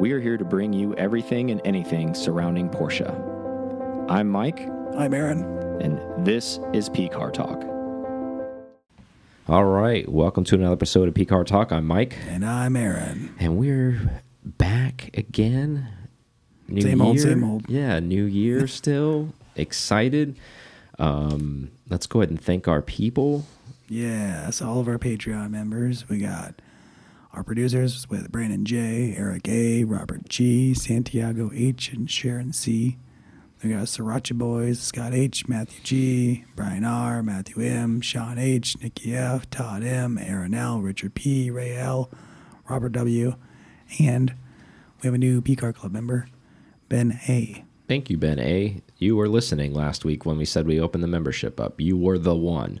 We are here to bring you everything and anything surrounding Porsche. I'm Mike, I'm Aaron. and this is P Car Talk. All right, welcome to another episode of P Car Talk. I'm Mike, And I'm Aaron. and we're back again. New Same old, same old. Yeah, new year still. Excited. Um, let's go ahead and thank our people. Yes, all of our Patreon members. We got our producers with Brandon J, Eric A, Robert G, Santiago H, and Sharon C. We got Sriracha Boys, Scott H, Matthew G, Brian R, Matthew M, Sean H, Nikki F, Todd M, Aaron L, Richard P, Ray L, Robert W, and we have a new P Car Club member, Ben A. Thank you, Ben A. You were listening last week when we said we opened the membership up. You were the one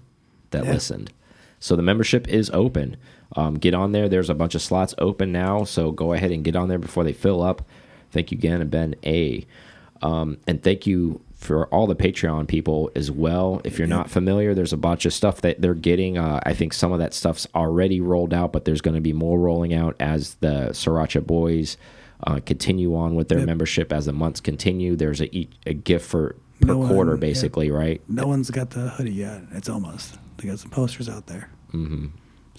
that Yeah. listened. So the membership is open. Um, get on there. There's a bunch of slots open now. So go ahead and get on there before they fill up. Thank you again, Ben A. Um, and thank you for all the Patreon people as well. If you're not familiar, there's a bunch of stuff that they're getting. Uh, I think some of that stuff's already rolled out, but there's going to be more rolling out as the Sriracha Boys uh, continue on with their Yep. membership as the months continue. There's a, a gift for per No one- quarter, yeah. basically, right? No one's got the hoodie yet. It's almost. They got some posters out there.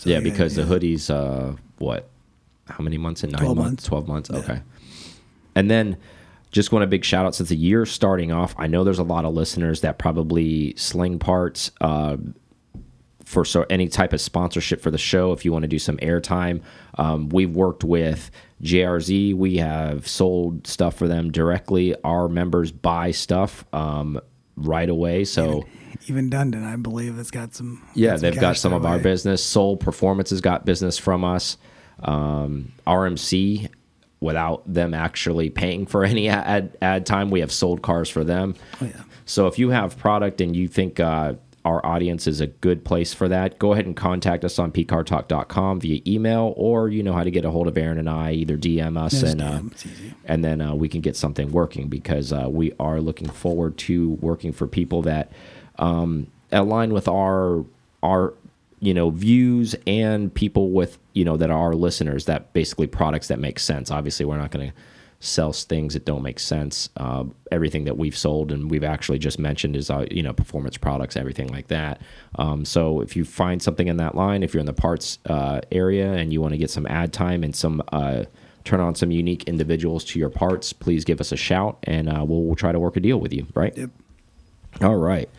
Mm-hmm. yeah, because the hoodie's uh, what? How many months in nine 12 months? months. Twelve months. Okay. And then just want a big shout out since the year starting off. I know there's a lot of listeners that probably sling parts uh, for so any type of sponsorship for the show. If you want to do some airtime, um, we've worked with JRZ. We have sold stuff for them directly. Our members buy stuff um, right away. So. Even Dundon, I believe, has got some. Yeah, some they've got some of our business. Soul Performance has got business from us. Um, RMC, without them actually paying for any ad ad time, we have sold cars for them. Oh, yeah. So if you have product and you think uh, our audience is a good place for that, go ahead and contact us on pcartalk.com via email, or you know how to get a hold of Aaron and I. Either DM us and uh, and then uh, we can get something working because uh, we are looking forward to working for people that um, align with our our you know views and people with you know that are our listeners that basically products that make sense. Obviously we're not going to sell things that don't make sense uh, everything that we've sold and we've actually just mentioned is uh, you know performance products everything like that um, so if you find something in that line if you're in the parts uh, area and you want to get some ad time and some uh, turn on some unique individuals to your parts please give us a shout and uh, we'll, we'll try to work a deal with you right Yep. all right.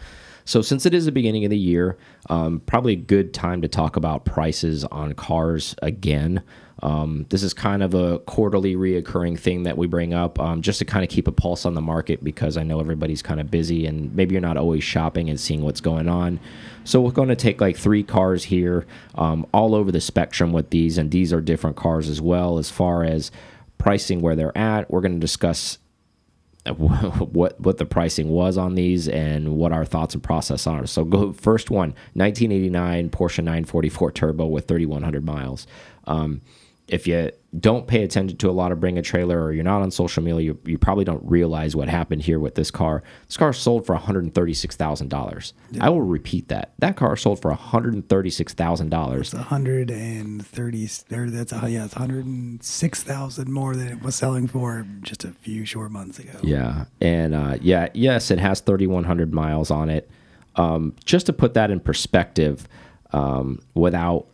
So, since it is the beginning of the year, um, probably a good time to talk about prices on cars again. Um, this is kind of a quarterly reoccurring thing that we bring up um, just to kind of keep a pulse on the market because I know everybody's kind of busy and maybe you're not always shopping and seeing what's going on. So, we're going to take like three cars here um, all over the spectrum with these, and these are different cars as well as far as pricing where they're at. We're going to discuss what what the pricing was on these and what our thoughts and process are. So go first one, 1989 Porsche 944 Turbo with 3100 miles. Um, if you don't pay attention to a lot of bring a trailer or you're not on social media, you, you probably don't realize what happened here with this car. This car sold for $136,000. I will repeat that. That car sold for $136,000. It's 130, or that's a, yeah, it's 106,000 more than it was selling for just a few short months ago. Yeah, and uh, yeah, yes, it has 3,100 miles on it. Um, just to put that in perspective, um, without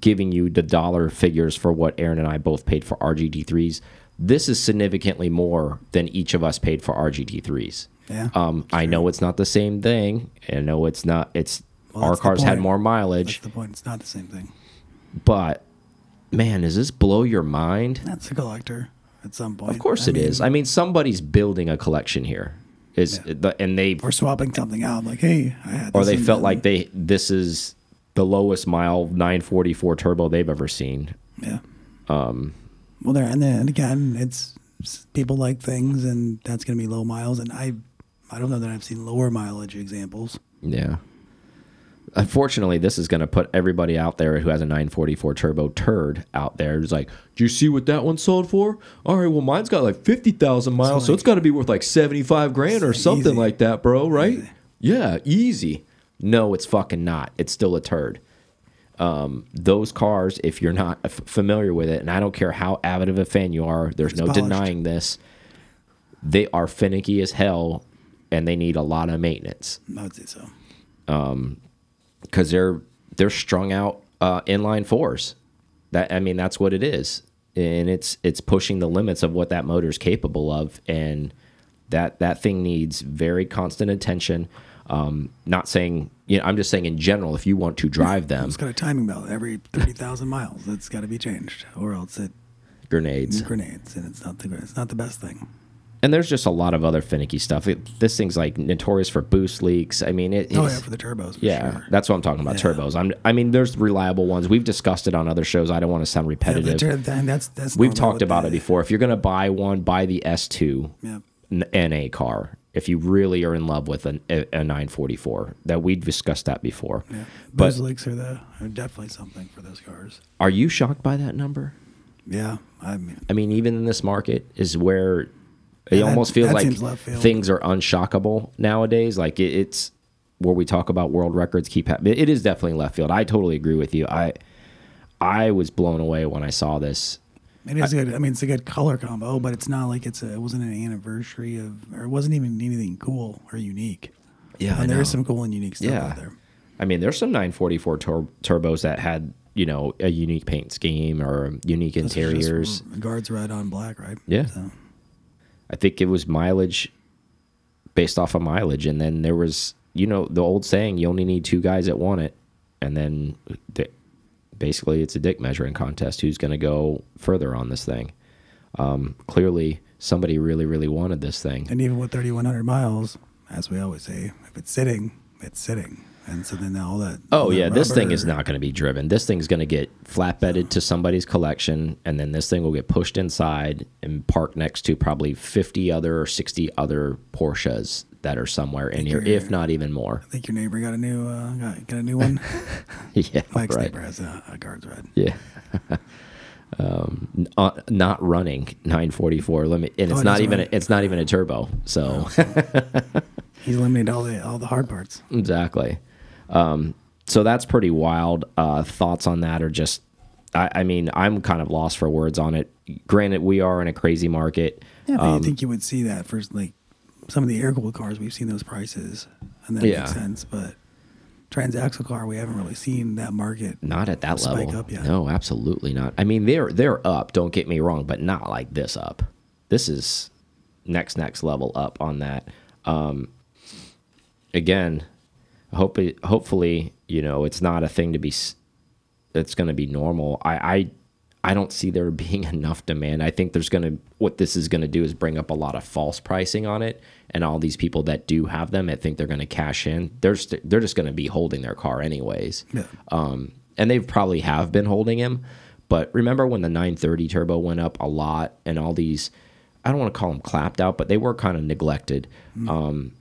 giving you the dollar figures for what Aaron and I both paid for RGT3s, this is significantly more than each of us paid for RGT3s. Yeah. Um, I know it's not the same thing. I know it's not. It's Well, our cars had more That's mileage, the point. It's not the same thing. but man, does this blow your mind? That's a collector at some point. Of course I it mean, is. I mean, somebody's building a collection here. Is the, and they Or swapping something out. Like, hey, I had or they felt like they this is the lowest mile 944 turbo they've ever seen. Yeah. Um. Well, there and then again, it's people like things, and that's going to be low miles. And I, I don't know that I've seen lower mileage examples. Yeah. Unfortunately, this is going to put everybody out there who has a 944 turbo turd out there. Who's like, "Do you see what that one sold for? All right, well, mine's got like 50,000 miles, so, like- it's got to be worth like 75 grand or something easy. like that, bro, right?" Easy. Yeah, easy. No, it's fucking not. It's still a turd. Um, those cars, if you're not familiar with it, and I don't care how avid of a fan you are, there's It's no polished. denying this. They are finicky as hell, and they need a lot of maintenance I would say so. because they're they're strung out uh, inline fours. That I mean, that's what it is, and it's it's pushing the limits of what that motor is capable of, and that that thing needs very constant attention. Um, not saying you know, I'm just saying in general, if you want to drive them, It's got a timing belt every thirty thousand miles. That's got to be changed, or else it grenades. grenades, and it's not the it's not the best thing. And there's just a lot of other finicky stuff. It, this thing's like notorious for boost leaks. I mean, it, it's, Oh yeah, for the turbos. For yeah, sure. that's what I'm talking about. Yeah. Turbos. I'm. I mean, there's reliable ones. We've discussed it on other shows. I don't want to sound Yeah, repetitive. tur- that's that's We've talked about the- it before. If you're going to buy one, buy the S2 Yeah. NA car. If you really are in love with an, a, a 944, that we discussed that before. Yeah. But- Boost leaks are the are definitely something for those cars. Are you shocked by that number? Yeah, I mean, I mean, even in this market, is where it Yeah, almost feels like seems left field. things are unshockable nowadays. Like it, it's where we talk about world records keep happening. It is definitely left field. I totally agree with you. I I was blown away when I saw this. It is good. I mean, it's a good color combo, but it's not like it's a, it wasn't an anniversary of, or it wasn't even anything cool or unique. Yeah, and there is some cool and unique stuff Yeah. out there. I mean, there's some 944 tur turbos that had you know a unique paint scheme or unique This interiors. guards red on black, right? Yeah. So, I think it was mileage based off of mileage, and then there was you know the old saying you only need two guys that want it, and then the, basically it's a dick measuring contest who's going to go further on this thing. Um, clearly, somebody really really wanted this thing. and even with 3,100 miles, as we always say, if it's sitting, it's sitting. And so then all that. Oh all that yeah, this thing is not going to be driven. This thing's going to get flatbedded to somebody's collection, and then this thing will get pushed inside and parked next to probably fifty other or sixty other Porsches that are somewhere in here, if not even more. I think your neighbor got a new uh, got, got a new one. yeah, Mike's right. neighbor has a, a guards red. Yeah. um, n- uh, not running 944 limit, and it's Oh, it not even run. it's not even a turbo. So He's eliminated all the all the hard parts. exactly. Um, so that's pretty wild. Uh, thoughts on that are just, I, I mean, I'm kind of lost for words on it. Granted, we are in a crazy market. Yeah, but Um, you think you would see that for like some of the air cooled cars? We've seen those prices, and that Yeah. makes sense. But transaxle car, we haven't really seen that market. Not at that Spike level. up yet. No, absolutely not. I mean, they're they're up. Don't get me wrong, but not like this up. This is next next level up on that. Um, again, hope hopefully you know it's not a thing to be. s- It's going to be normal. I, I I don't see there being enough demand. I think there's going to what this is going to do is bring up a lot of false pricing on it, and all these people that do have them, I think they're going to cash in. They're st they're just going to be holding their car anyways Yeah. um, and they probably have been holding him. But remember when the 930 turbo went up a lot, and all these, I don't want to call them clapped out, but they were kind of neglected. Um,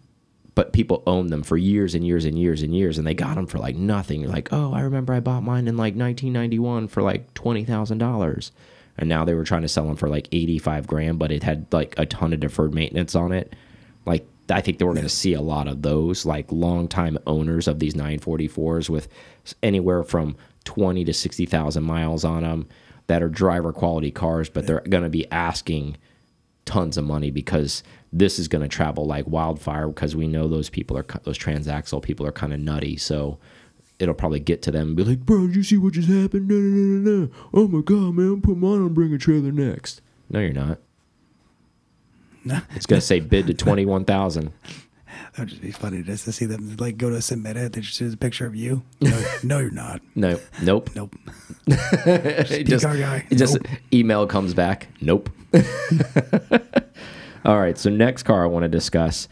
but people owned them for years and years and years and years, and they got them for like nothing. You're like, oh, I remember I bought mine in like 1991 for like twenty thousand dollars, and now they were trying to sell them for like 85 grand, but it had like a ton of deferred maintenance on it. Like I think that we're going to see a lot of those, like longtime owners of these 944s with anywhere from 20 to 60,000 miles on them that are driver quality cars, but they're going to be asking tons of money because this is going to travel like wildfire because we know those people are those transaxle people are kind of nutty. So it'll probably get to them and be like, "Bro, did you see what just happened? No, no, no, no, no. Oh my god, man, put mine on, bring a trailer next." No, you're not. It's going to say bid to twenty one thousand. that would just be funny just to see them like go to submit it. They just see a picture of you. No, no you're not. No, nope. Nope. Just, guy. just Nope. email comes back. Nope. All right. So next car I want to discuss.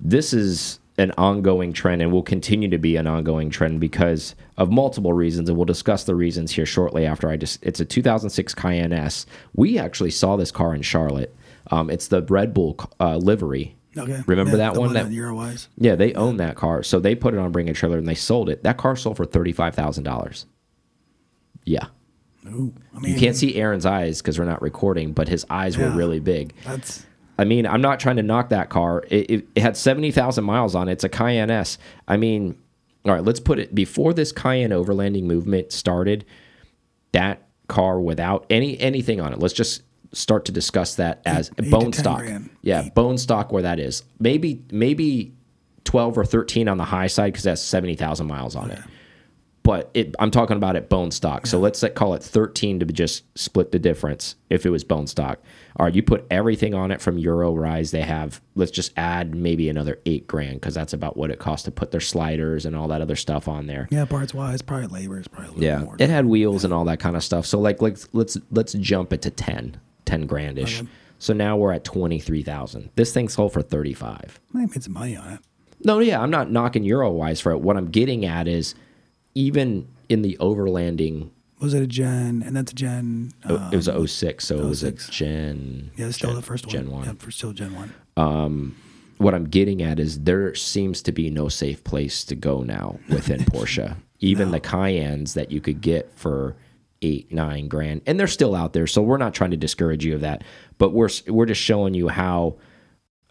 This is an ongoing trend and will continue to be an ongoing trend because of multiple reasons, and we'll discuss the reasons here shortly. After I just, it's a 2006 Cayenne S. We actually saw this car in Charlotte. Um, it's the Red Bull uh, livery. Okay. Remember Yeah, that one? That Eurowise. yeah, they own that car, so they put it on Bring a Trailer and they sold it. That car sold for thirty five thousand dollars. Yeah. Ooh, I mean, You can't see Aaron's eyes because we're not recording, but his eyes were really big. That's I mean, I'm not trying to knock that car. It, it, it had 70,000 miles on it. It's a Cayenne S. I mean, all right, let's put it before this Cayenne overlanding movement started, that car without any anything on it. Let's just start to discuss that as eight bone 10 stock. grand. Yeah, bone stock where that is. Maybe maybe 12 or 13 on the high side cuz that's 70,000 miles on it. But it, I'm talking about it bone stock. So let's say, call it 13 to just split the difference if it was bone stock. All right, you put everything on it from Eurowise. They have, let's just add maybe another eight grand because that's about what it costs to put their sliders and all that other stuff on there. Yeah, parts wise, probably labor is probably a little Yeah, more. it had wheels and all that kind of stuff. So like let's let's let's jump it to 10, 10 grandish. So now we're at 23,000. This thing sold for 35. I made some money on it. No, yeah, I'm not knocking Eurowise for it. What I'm getting at is even in the overlanding Was it a Gen? And that's a Gen. Uh, it was a 06, so it was a Gen yeah, it's still Gen- the first one. Gen 1. Yeah, for still Gen one. what I'm getting at is there seems to be no safe place to go now within Porsche. Even the Cayennes that you could get for eight, nine grand, and they're still out there. So we're not trying to discourage you of that, but we're we're just showing you how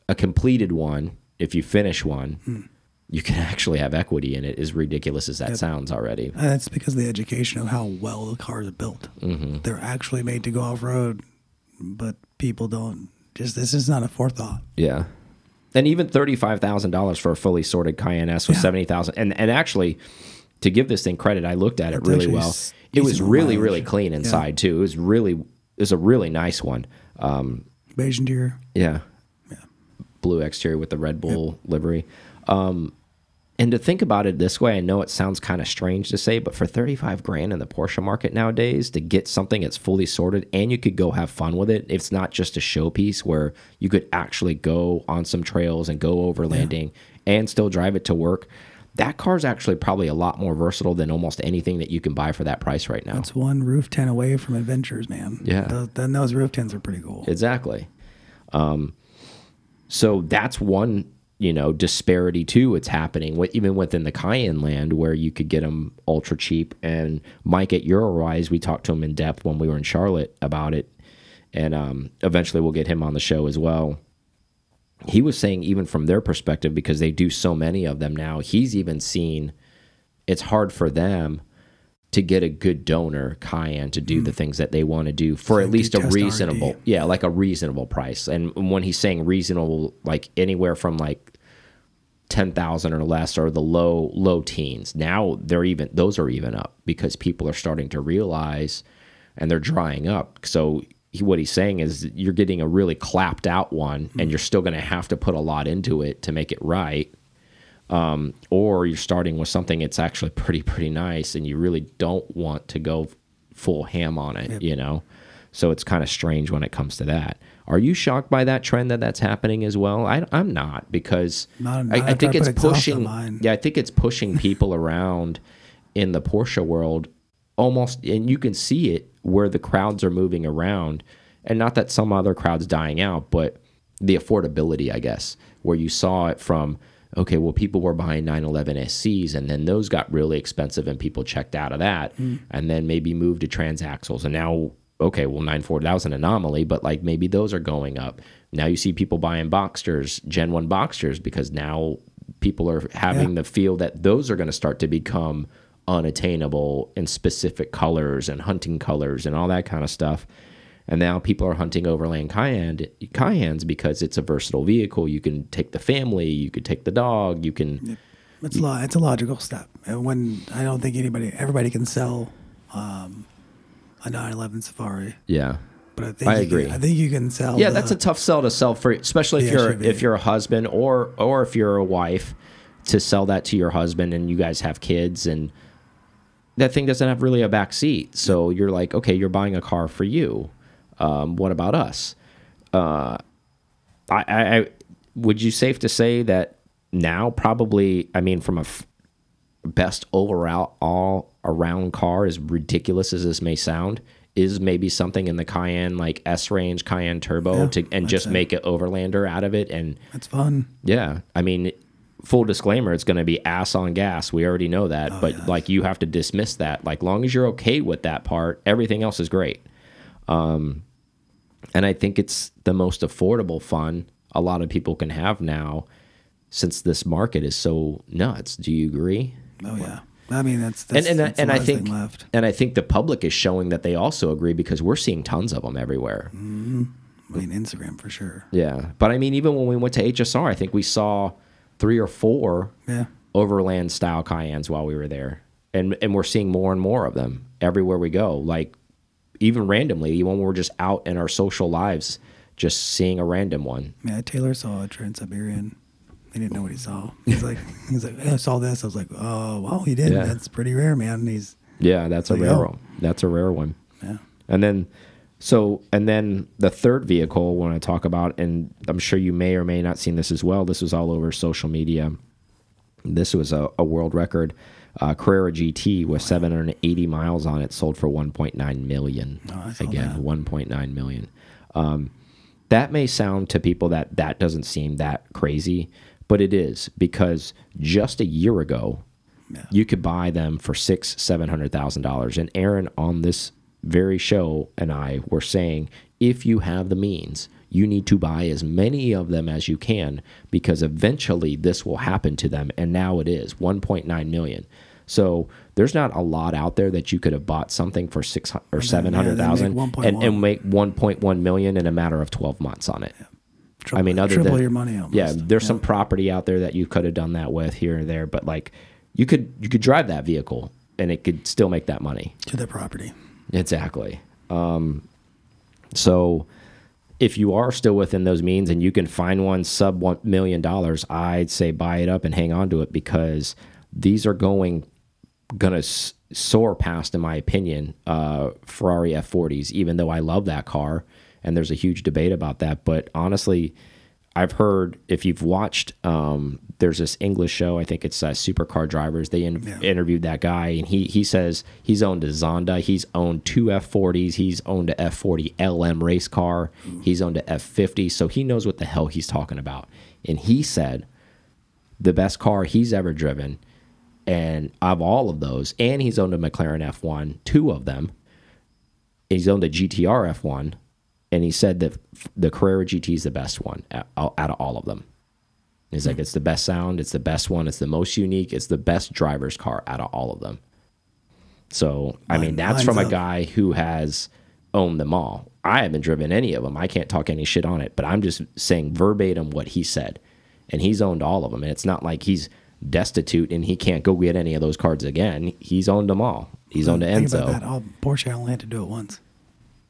a completed one, if you finish one, you can actually have equity in it. As ridiculous as that sounds already. And that's because of the education of how well the cars are built. Mm-hmm. They're actually made to go off road, but people don't. Just this is not a forethought. Yeah. And even thirty-five thousand dollars for a fully sorted Cayenne S with Yeah. seventy thousand, and and actually, to give this thing credit, I looked at it really well. It was really mileage. really clean inside too. It was really it was a really nice one. Um, Beige interior. yeah, blue exterior with the Red Bull livery. Um, and to think about it this way, I know it sounds kind of strange to say, but for 35 grand in the Porsche market nowadays, to get something that's fully sorted and you could go have fun with it, it's not just a showpiece where you could actually go on some trails and go overlanding and still drive it to work. That car's actually probably a lot more versatile than almost anything that you can buy for that price right now. It's one roof tent away from adventures, man. Yeah. Those, then those roof tents are pretty cool. Exactly. Um, so that's one, you know, disparity too. It's happening wi- even within the Cayenne land where you could get them ultra cheap. And Mike at Eurowise, we talked to him in depth when we were in Charlotte about it, and um, eventually we'll get him on the show as well. He was saying even from their perspective because they do so many of them now, he's even seen it's hard for them to get a good donor Cayenne to do the things that they want to do for at Hmm. Least a reasonable, R&D. yeah, like a reasonable price. And when he's saying reasonable, like anywhere from like ten thousand or less, or the low low teens. Now they're even those are even up because people are starting to realize, and they're drying up. So he, what he's saying is you're getting a really clapped out one, and you're still going to have to put a lot into it to make it right um, or you're starting with something that's actually pretty pretty nice and you really don't want to go full ham on it you know? So it's kind of strange when it comes to that. Are you shocked by that trend that that's happening as well? I, i'm not because Not- I, not I after think it's put exhaust on pushing yeah i think it's pushing people around in the porsche world almost and you can see it where the crowds are moving around. And not that some other crowds dying out but the affordability i guess where you saw it from okay well people were buying 911 scs and then those got really expensive and people checked out of that hmm. and then maybe moved to transaxles. And now okay well 940 that was an anomaly but like maybe those are going up. Now you see people buying boxsters gen 1 boxsters because now people are having the feel that those are going to start to become unattainable in specific colors and hunting colors and all that kind of stuff. And now people are hunting overland Cayenne Cayennes because it's a versatile vehicle. You can take the family, you could take the dog, you can It's lo- it's a logical step. And when I don't think anybody, everybody can sell um, a 911 Safari, yeah. but I think I agree. Can, I think you can sell. Yeah, the- that's a tough sell to sell for, especially if you're SUV. if you're a husband or or if you're a wife to sell that to your husband and you guys have kids and that thing doesn't have really a back seat. So you're like, okay, you're buying a car for you. Um, what about us? Uh, I, I, I would you safe to say that now probably I mean from a f- best overall all around car as ridiculous as this may sound is maybe something in the Cayenne like S range Cayenne Turbo Yeah, to and just make it Overlander out of it and It's fun. yeah I mean full disclaimer it's going to be ass on gas we already know that Oh, but like you have to dismiss that like long as you're okay with that part everything else is great um and I think it's the most affordable fun a lot of people can have now since this market is so nuts do you agree Oh yeah. I mean that's, that's and and, that's and I think left. and I think the public is showing that they also agree because we're seeing tons of them everywhere. Mm. I mean Instagram for sure. Yeah, but I mean, even when we went to HSR, I think we saw three or four Yeah. overland style Cayennes while we were there, and and we're seeing more and more of them everywhere we go. Like even randomly, even when we're just out in our social lives, just seeing a random one. Yeah, Taylor saw a Transsyberia. He didn't know what he saw. He's like, he's like, I saw this. I was like, oh, wow, he did. Yeah. That's pretty rare, man. And he's, Yeah, that's a you rare go. one. That's a rare one. yeah, And then, so, and then the third vehicle when I want to talk about, and I'm sure you may or may not seen this as well. This was all over social media. This was a, a world record. Uh, Carrera GT with 780 miles on it, sold for 1.9 million. Oh, Again, 1.9 million. Um, that may sound to people that that doesn't seem that crazy, but it is because just a year ago, Yeah. you could buy them for six, seven hundred thousand dollars. And Aaron on this very show and I were saying, if you have the means, you need to buy as many of them as you can because eventually this will happen to them. And now it is 1.9 million. So there's not a lot out there that you could have bought something for six or seven yeah, hundred thousand and, and make 1.1 million in a matter of 12 months on it. triple, I mean, other triple than your money almost. yeah, there's some property out there that you could have done that with here and there, but like you could you could drive that vehicle and it could still make that money. to the property. Exactly. Um, so if you are still within those means and you can find one sub one million dollars, I'd say buy it up and hang on to it because these are going gonna s- soar past, in my opinion, uh, Ferrari F40s. Even though I love that car, and there's a huge debate about that, but honestly. I've heard if you've watched, um, there's this English show. I think it's uh, Supercar Drivers. They in Yeah. interviewed that guy, and he he says he's owned a Zonda, he's owned two F40s, he's owned a F40 LM race car, he's owned a F50, so he knows what the hell he's talking about. And he said the best car he's ever driven, and of all of those, and he's owned a McLaren F1, two of them. He's owned a GTR F1, and he said that the Carrera GT is the best one out out of all of them. He's like, it's the best sound, it's the best one, it's the most unique, it's the best driver's car out of all of them. So, I mean, that's from a guy who has owned them all. I haven't driven any of them. I can't talk any shit on it, but I'm just saying verbatim what he said. And he's owned all of them. And it's not like he's destitute and he can't go get any of those cards again. He's owned them all. He's owned Think about Enzo. that. All, Porsche only had to do it once.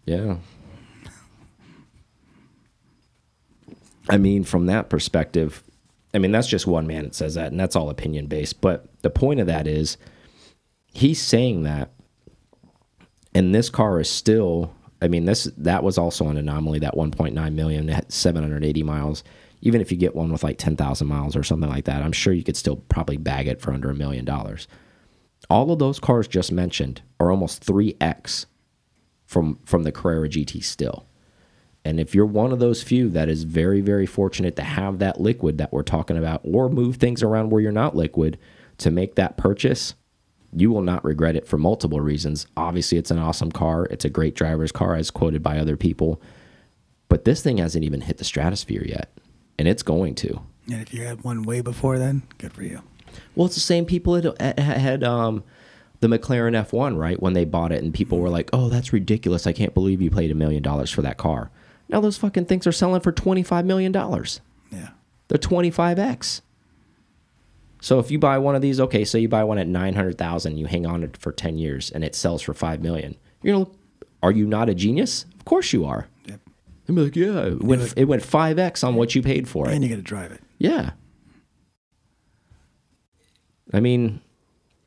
Yeah. I mean, from that perspective, I mean, that's just one man that says that, and that's all opinion based. But the point of that is, he's saying that, and this car is still. I mean, this that was also an anomaly. That 1.9 million, at 780 miles. Even if you get one with like 10,000 miles or something like that, I'm sure you could still probably bag it for under a million dollars. All of those cars just mentioned are almost 3x from from the Carrera GT still. And if you're one of those few that is very very fortunate to have that liquid that we're talking about or move things around where you're not liquid to make that purchase, you will not regret it for multiple reasons. Obviously, it's an awesome car. It's a great driver's car as quoted by other people. But this thing hasn't even hit the stratosphere yet, and it's going to. And if you had one way before then, good for you. Well, it's the same people that had um, the McLaren F1, right? When they bought it, and people were like, "Oh, that's ridiculous! I can't believe you paid a million dollars for that car." Now those fucking things are selling for twenty five million dollars. Yeah. They're twenty five x. So if you buy one of these, okay, so you buy one at nine hundred thousand, you hang on it for ten years, and it sells for five million. You know, are you not a genius? Of course you are. Yep. I'm like, yeah, it went it went five x on what you paid for it. And you got to drive it. Yeah. I mean,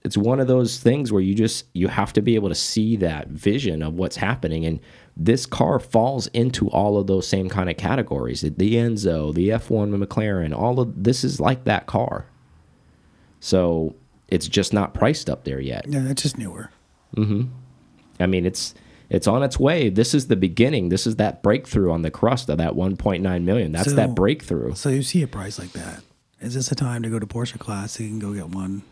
it's one of those things where you just you have to be able to see that vision of what's happening and this car falls into all of those same kind of categories. The Enzo, the F1 McLaren, all of this is like that car. So, it's just not priced up there yet. Yeah, that's just newer. Mm-hmm. I mean, it's it's on its way. This is the beginning. This is that breakthrough on the crust of that 1.9 million. That's So- that breakthrough. So you see a price like that. Is this a time to go to Porsche Classic and go get one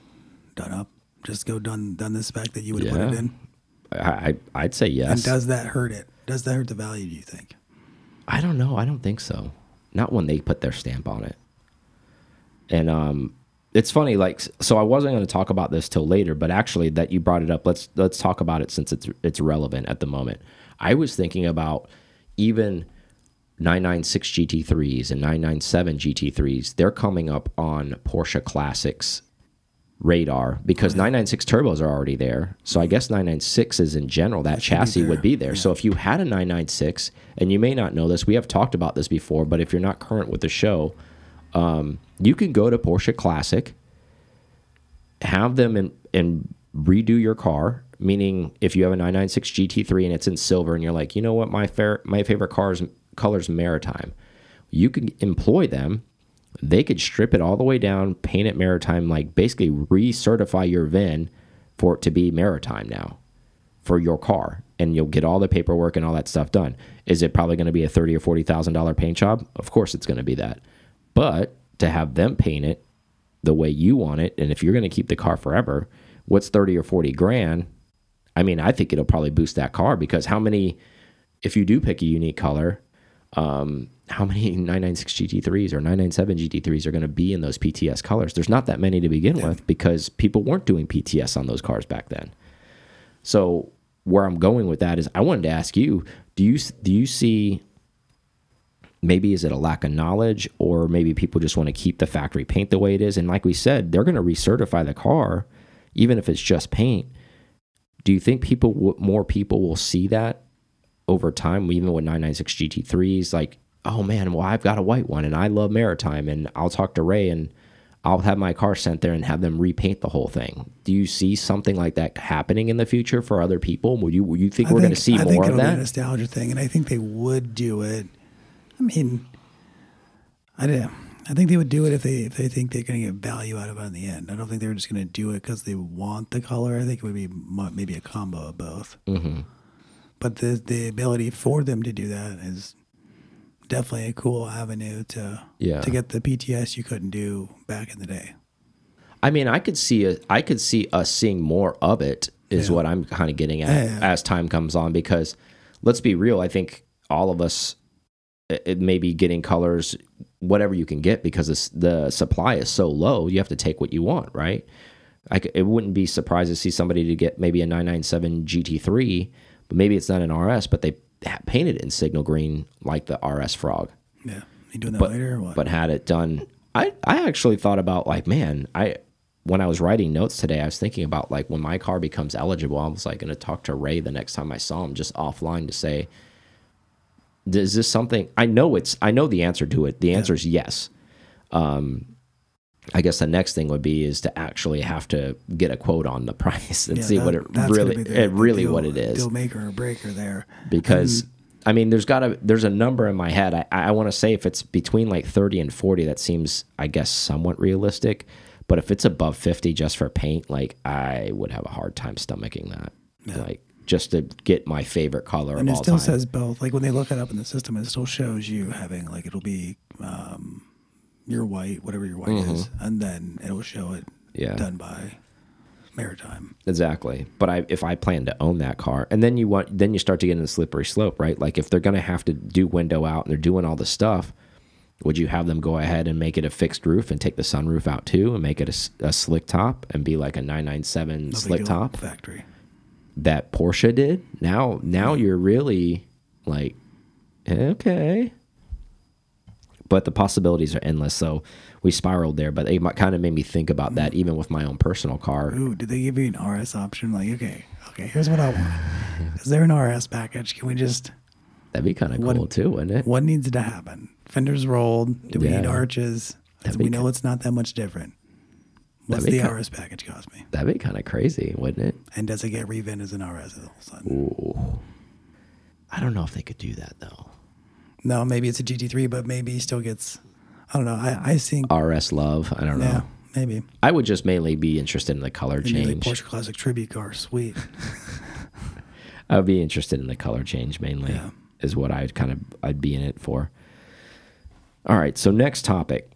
done up? Just go done done the spec that you would have put it in. I I'd say yes. And does that hurt it? Does that hurt the value? Do you think? I don't know. I don't think so. Not when they put their stamp on it. And um, it's funny like so i wasn't going to talk about this till later but actually that you brought it up let's let's talk about it since it's it's relevant at the moment. I was thinking about even 996 gt3s and 997 gt3s they're coming up on porsche classics radar because 996 turbos are already there. So i guess 996s in general that chassis would be there. so if you had a 996 and you may not know this we have talked about this before but if you're not current with the show um, you can go to Porsche Classic, have them and and redo your car. Meaning, if you have a 996 GT3 and it's in silver, and you're like, you know what, my fair my favorite car is colors maritime, you can employ them. They could strip it all the way down, paint it maritime, like basically recertify your VIN for it to be maritime now for your car, and you'll get all the paperwork and all that stuff done. Is it probably going to be a thirty or forty thousand dollar paint job? Of course, it's going to be that. But to have them paint it the way you want it, and if you're going to keep the car forever, what's 30 or 40 grand? I mean, I think it'll probably boost that car because how many, if you do pick a unique color, um, how many 996 GT3s or 997 GT3s are going to be in those PTS colors? There's not that many to begin yeah. with because people weren't doing PTS on those cars back then. So where I'm going with that is I wanted to ask you, do you do you see maybe is it a lack of knowledge or maybe people just want to keep the factory paint the way it is? And like we said they're going to recertify the car even if it's just paint. Do you think people more people will see that over time even with 996 gt3s like oh man well i've got a white one and i love maritime and i'll talk to ray and i'll have my car sent there and have them repaint the whole thing. Do you see something like that happening in the future for other people? Would you would you think I we're going to see I more of that a nostalgia thing and i think they would do it I mean, I didn't. I think they would do it if they if they think they're going to get value out of it in the end. I don't think they're just going to do it because they want the color. I think it would be maybe a combo of both. Mm -hmm. But the the ability for them to do that is definitely a cool avenue to yeah. to get the PTS you couldn't do back in the day. I mean, I could see a, I could see us seeing more of it. Is yeah. what I'm kind of getting at yeah, as time comes on because let's be real. I think all of us Uh, it may be getting colors whatever you can get because the supply is so low you have to take what you want right? I, it wouldn't be surprised to see somebody to get maybe a 997 gt3 but maybe it's not an rs but they painted it in signal green like the rs frog. Yeah. You doing that but, later but had it done i i actually thought about like man i when i was writing notes today i was thinking about like when my car becomes eligible i was like going to talk to ray the next time i saw him just offline to say is this something I know it's I know the answer to it. The answer yeah. is yes. Um, I guess the next thing would be is to actually have to get a quote on the price and yeah, see that, what it really the, it really deal, what it is. Deal maker or breaker there. Because and, I mean there's got a there's a number in my head. I, I want to say if it's between like 30 and 40 that seems I guess somewhat realistic. But if it's above 50 just for paint, like I would have a hard time stomaching that. Yeah. Like just to get my favorite color and it still says both. Like when they look it up in the system, it still shows you having like it'll be um, your white, whatever your white mm -hmm. is, and then it'll show it yeah. done by maritime. Exactly. But I, if I plan to own that car, and then you want, then you start to get in the slippery slope, right? Like if they're going to have to do window out and they're doing all the stuff, would you have them go ahead and make it a fixed roof and take the sunroof out too and make it a, a slick top and be like a 997 no slick top factory? That Porsche did. Now, now you're really like, okay. But the possibilities are endless. So we spiraled there, but it kind of made me think about that, even with my own personal car. Ooh, did they give you an RS option? Like, okay, okay, here's what I want. Is there an RS package? Can we just? That'd be kind of cool too, wouldn't it? What needs to happen? Fenders rolled. Do we yeah. need arches? we know it's not that much different. What's the RS package cost me? That'd be kind of crazy, wouldn't it? And does it get revin as an RS all of a sudden? Ooh. I don't know if they could do that though. No, maybe it's a GT3, but maybe he still gets. I don't know. I I think RS love. I don't know. Maybe. I would just mainly be interested in the color maybe change. Like Porsche Classic Tribute car, sweet. I would be interested in the color change mainly. Yeah. Is what I'd kind of I'd be in it for. All right, so next topic.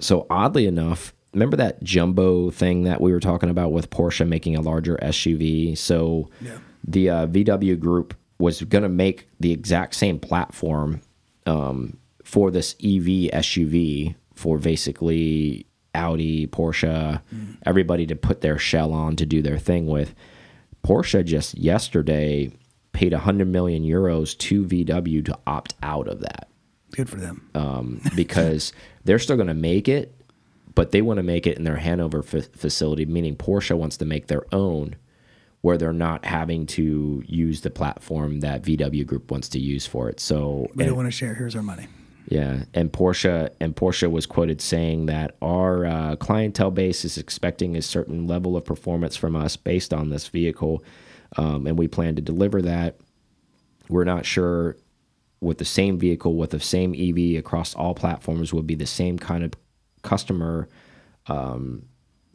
So oddly enough, remember that jumbo thing that we were talking about with Porsche making a larger SUV? So yeah. the uh, VW group was going to make the exact same platform um, for this EV SUV for basically Audi, Porsche, everybody to put their shell on to do their thing with. Porsche just yesterday paid 100 million euros to VW to opt out of that Good for them. um, because they're still going to make it, but they want to make it in their Hanover fa facility, meaning Porsche wants to make their own where they're not having to use the platform that VW Group wants to use for it. So we and- don't want to share. Here's our money. yeah, and Porsche and Porsche was quoted saying that our uh, clientele base is expecting a certain level of performance from us based on this vehicle, um, and we plan to deliver that. We're not sure with the same vehicle with the same EV across all platforms would be the same kind of customer. Um,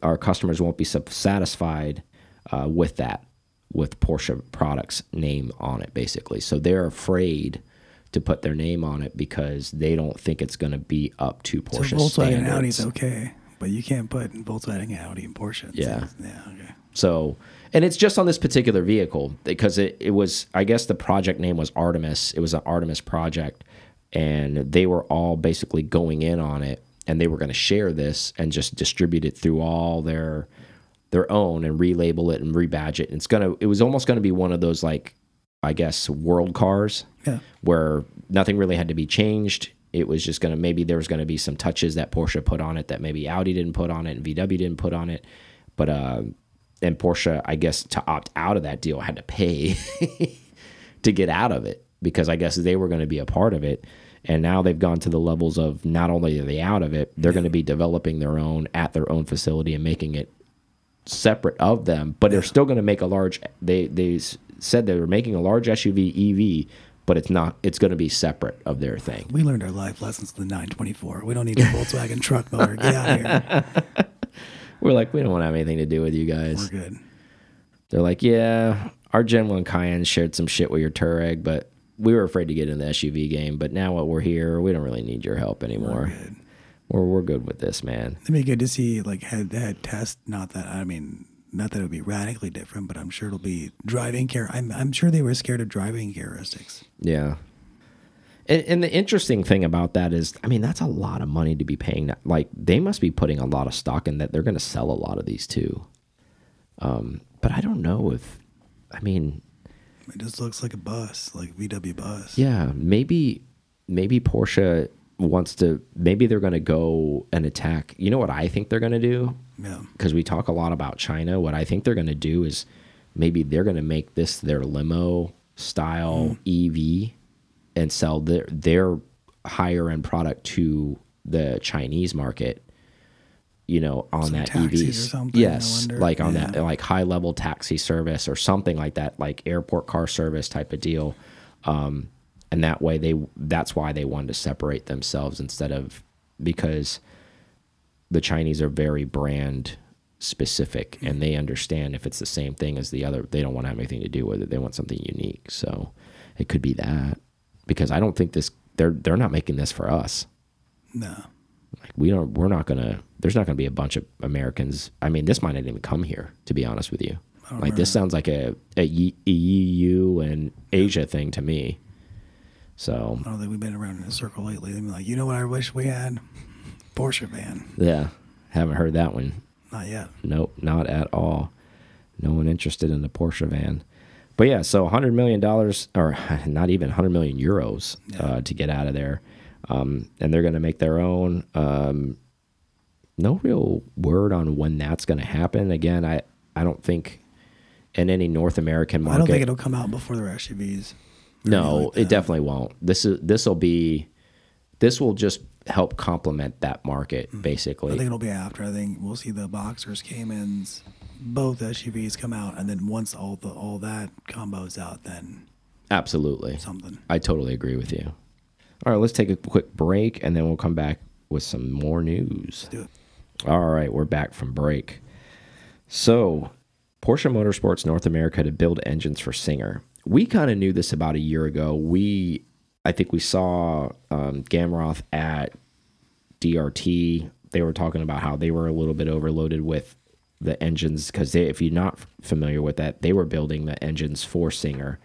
our customers won't be satisfied uh, with that, with Porsche products name on it, basically. So they're afraid to put their name on it because they don't think it's going to be up to So Porsche Volkswagen and standards. Audi's okay, but you can't put Volkswagen, Audi, and Porsche. Yeah. Yeah. Okay. So, and it's just on this particular vehicle because it, it was, I guess the project name was Artemis. It was an Artemis project, and they were all basically going in on it, and they were going to share this and just distribute it through all their their own and relabel it and rebadge it. And it's gonna, it was almost going to be one of those like, I guess, world cars Yeah. where nothing really had to be changed. It was just going to maybe there was going to be some touches that Porsche put on it that maybe Audi didn't put on it and VW didn't put on it. But uh, and Porsche, I guess, to opt out of that deal had to pay to get out of it because I guess they were going to be a part of it. And now they've gone to the levels of not only are they out of it, they're going to be developing their own at their own facility and making it separate of them, but they're still going to make a large. They they said they were making a large SUV EV, but it's not. It's going to be separate of their thing. We learned our life lessons in the 924. We don't need a Volkswagen truck motor. Get out here. We're like, we don't want to have anything to do with you guys. We're good. They're like, yeah, our Gen One Cayenne shared some shit with your Touareg, but we were afraid to get in the SUV game. But now that we're here, we don't really need your help anymore. Good. We're we're good with this, man. It'd be good to see like head to head test. Not that I mean, not that it would be radically different, but I'm sure it'll be driving care. I'm I'm sure they were scared of driving characteristics. Yeah. And, and the interesting thing about that is, I mean, that's a lot of money to be paying. That. Like, they must be putting a lot of stock in that. They're going to sell a lot of these too. Um, but I don't know if, I mean, It just looks like a bus, like VW bus. yeah, maybe, maybe Porsche wants to, maybe they're going to go and attack. You know what I think they're going to do? Yeah. because we talk a lot about China. What I think they're going to do is maybe they're going to make this their limo style mm. EV and sell their their higher end product to the Chinese market. You know, on Some that EVs, yes, like on Yeah. that like high level taxi service or something like that, like airport car service type of deal. Um, and that way they that's why they wanted to separate themselves instead of because the Chinese are very brand specific and they understand if it's the same thing as the other, they don't want to have anything to do with it. They want something unique. So it could be that because I don't think this they're they're not making this for us. No. Like we don't we're not gonna there's not gonna be a bunch of Americans. I mean, this might not even come here to be honest with you. Like this sounds like a EU and Asia thing to me. So I don't think we've been around in a circle lately. They'd be like, you know what I wish we had? Porsche van. yeah, haven't heard that one. Not yet. Nope, not at all. No one interested in the Porsche van. But yeah, so $100 million, or not even 100 million euros uh, to get out of there. Um, and they're going to make their own. Um, no real word on when that's going to happen. Again, I, I don't think in any North American market. I don't think it'll come out before their SUVs. No, it definitely won't. This is this will be this will just help complement that market I basically. I think it'll be after. I think we'll see the Boxsters, Caymans, both SUVs come out, and then once all the all that combos out, then Absolutely. something. I totally agree with you. All right, let's take a quick break and then we'll come back with some more news. Do it. All right, we're back from break. So, Porsche Motorsports North America to build engines for Singer. We kind of knew this about a year ago. We, I think we saw um, Gamroth at DRT. They were talking about how they were a little bit overloaded with the engines because if you're not familiar with that, they were building the engines for Singer,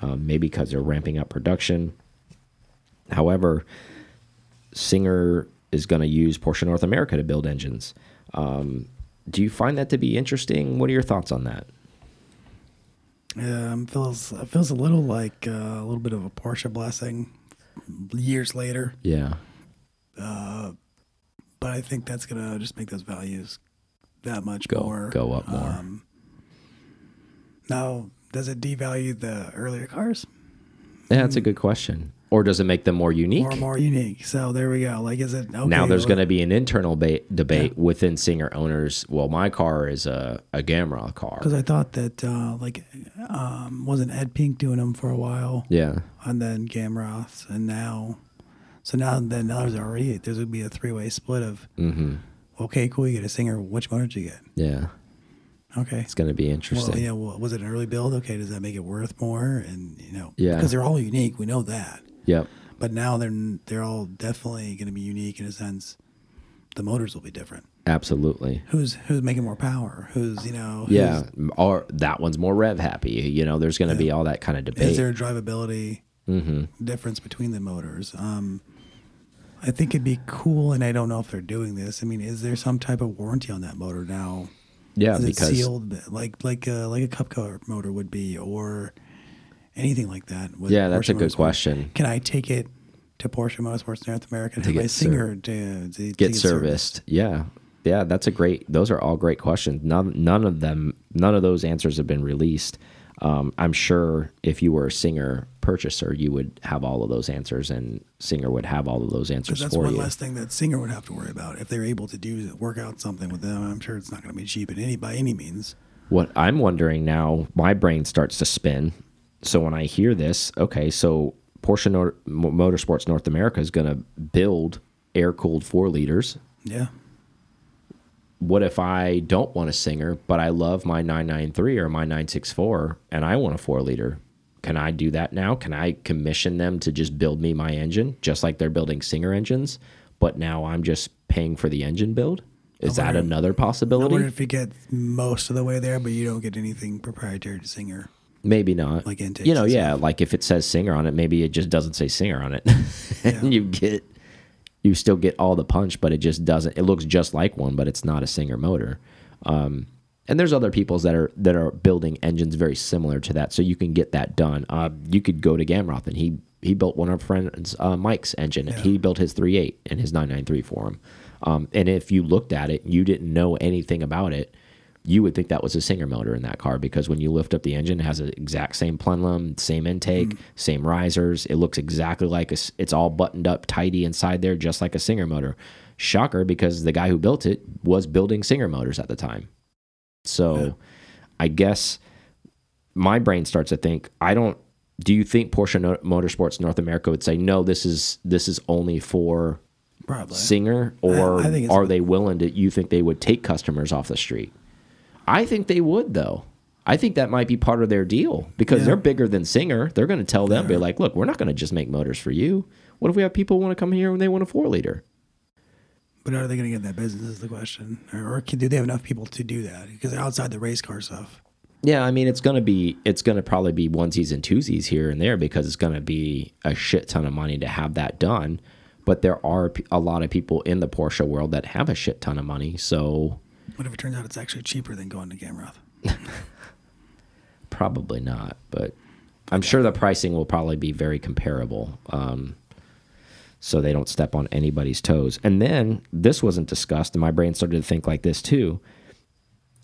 um, maybe because they're ramping up production. However, Singer is going to use Porsche North America to build engines. Um, do you find that to be interesting? What are your thoughts on that? Um, feels it feels a little like uh, a little bit of a Porsche blessing years later, Yeah. but I think that's gonna just make those values that much Go more go up more. Um, now, does it devalue the earlier cars yeah, that's a good question. Or does it make them more unique? or more unique? So there we go. Like, is it okay, now there's going to be an internal ba debate within Singer owners. Well, my car is a, a Gamroth car. Because I thought that uh, like um, wasn't Ed Pink doing them for a while, Yeah. and then Gamroths, and now, so now then now there's already there's gonna be a three way split of Mm-hmm. okay, cool, you get a singer. Which motor did you get? Yeah. Okay, It's going to be interesting. well, you know, well, was it an early build? Okay, does that make it worth more? And you know, Yeah. because they're all unique, we know that. Yep. But now they're they're all definitely going to be unique in a sense. The motors will be different. Absolutely. Who's who's making more power? Who's you know? who's- Yeah. Or that one's more rev happy. You know, there's going to be all that kind of debate. Is there a drivability mm-hmm. difference between the motors? Um, I think it'd be cool, and I don't know if they're doing this. I mean, is there some type of warranty on that motor now? Yeah, Is it because sealed like like a, like a cup car motor would be, or anything like that? with yeah, that's Porsche a good question. Can I take it to Porsche Motorsports North America To my get singer to, to to Get serviced. Yeah. Yeah, that's a great. Those are all great questions. None, none of them, none of those answers have been released. Um, I'm sure if you were a Singer purchaser, you would have all of those answers, and Singer would have all of those answers Because that's for one you. less thing that Singer would have to worry about if they're able to do work out something with them. I'm sure it's not going to be cheap in any by any means. What I'm wondering now, my brain starts to spin. So when I hear this, okay, so Porsche Nor Motorsports North America is going to build air cooled four liters. Yeah, What if I don't want a Singer, but I love my 993 or my 964 and I want a four liter? Can I do that now? Can I commission them to just build me my engine, just like they're building Singer engines, but now I'm just paying for the engine build? Is that another I wonder possibility? if you get most of the way there, but you don't get anything proprietary to Singer. Maybe not. Like intakes you know, yeah. Like if it says singer on it, maybe it just doesn't say singer on it, and you get you still get all the punch, but it just doesn't. It looks just like one, but it's not a singer motor. Um, and there's other people's that are that are building engines very similar to that, so you can get that done. Uh, you could go to Gamroth and he he built one of our friends uh, Mike's engine. and He built his 3.8 and his 993 for him. Um, and if you looked at it, you didn't know anything about it you would think that was a Singer motor in that car because when you lift up the engine, it has the exact same plenum, same intake, mm. same risers. It looks exactly like a, it's all buttoned up tidy inside there, just like a Singer motor. Shocker because the guy who built it was building Singer motors at the time. So I guess my brain starts to think, I don't. Do you think Porsche no Motorsports North America would say no? This is this is only for Probably. Singer, or I it's- are they willing to? You think they would take customers off the street? I think they would, though. I think that might be part of their deal because Yeah. they're bigger than Singer. They're going to tell them, be like, look, we're not going to just make motors for you. What if we have people want to come here and they want a four liter? But are they going to get that business? Is the question, or, or can, do they have enough people to do that? Because outside the race car stuff. Yeah, I mean, it's going to be, it's going to probably be onesies and twosies here and there because it's going to be a shit ton of money to have that done. But there are a lot of people in the Porsche world that have a shit ton of money. So What if it turns out it's actually cheaper than going to Gamroth? Probably not, but I'm sure the pricing will probably be very comparable. Um, so they don't step on anybody's toes. And then this wasn't discussed, and my brain started to think like this too.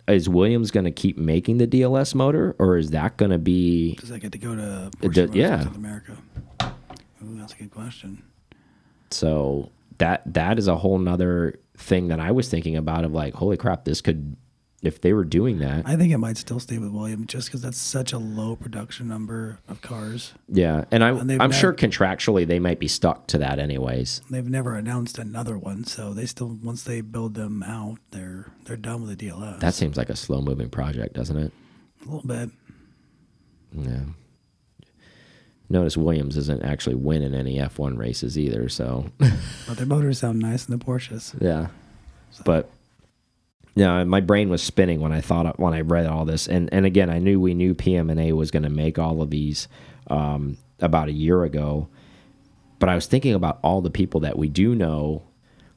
Is Williams going to keep making the DLS motor, or is that going to be? Does that get to go to does- yeah. North America? Ooh, that's a good question. So that that is a whole nother thing that I was thinking about. Of like, holy crap, this could, if they were doing that, I think it might still stay with William just because that's such a low production number of cars. yeah. And I and I'm sure contractually they might be stuck to that anyways. They've never announced another one, so they still once they build them out, they're they're done with the DLS. That seems like a slow moving project, doesn't it? a little bit. Yeah. Notice Williams isn't actually winning any F1 races either, so But their motors sound nice in the Porsches. yeah. But yeah, my brain was spinning when I thought when I read all this, and and again, I knew we knew PMNA was going to make all of these um, about a year ago, but I was thinking about all the people that we do know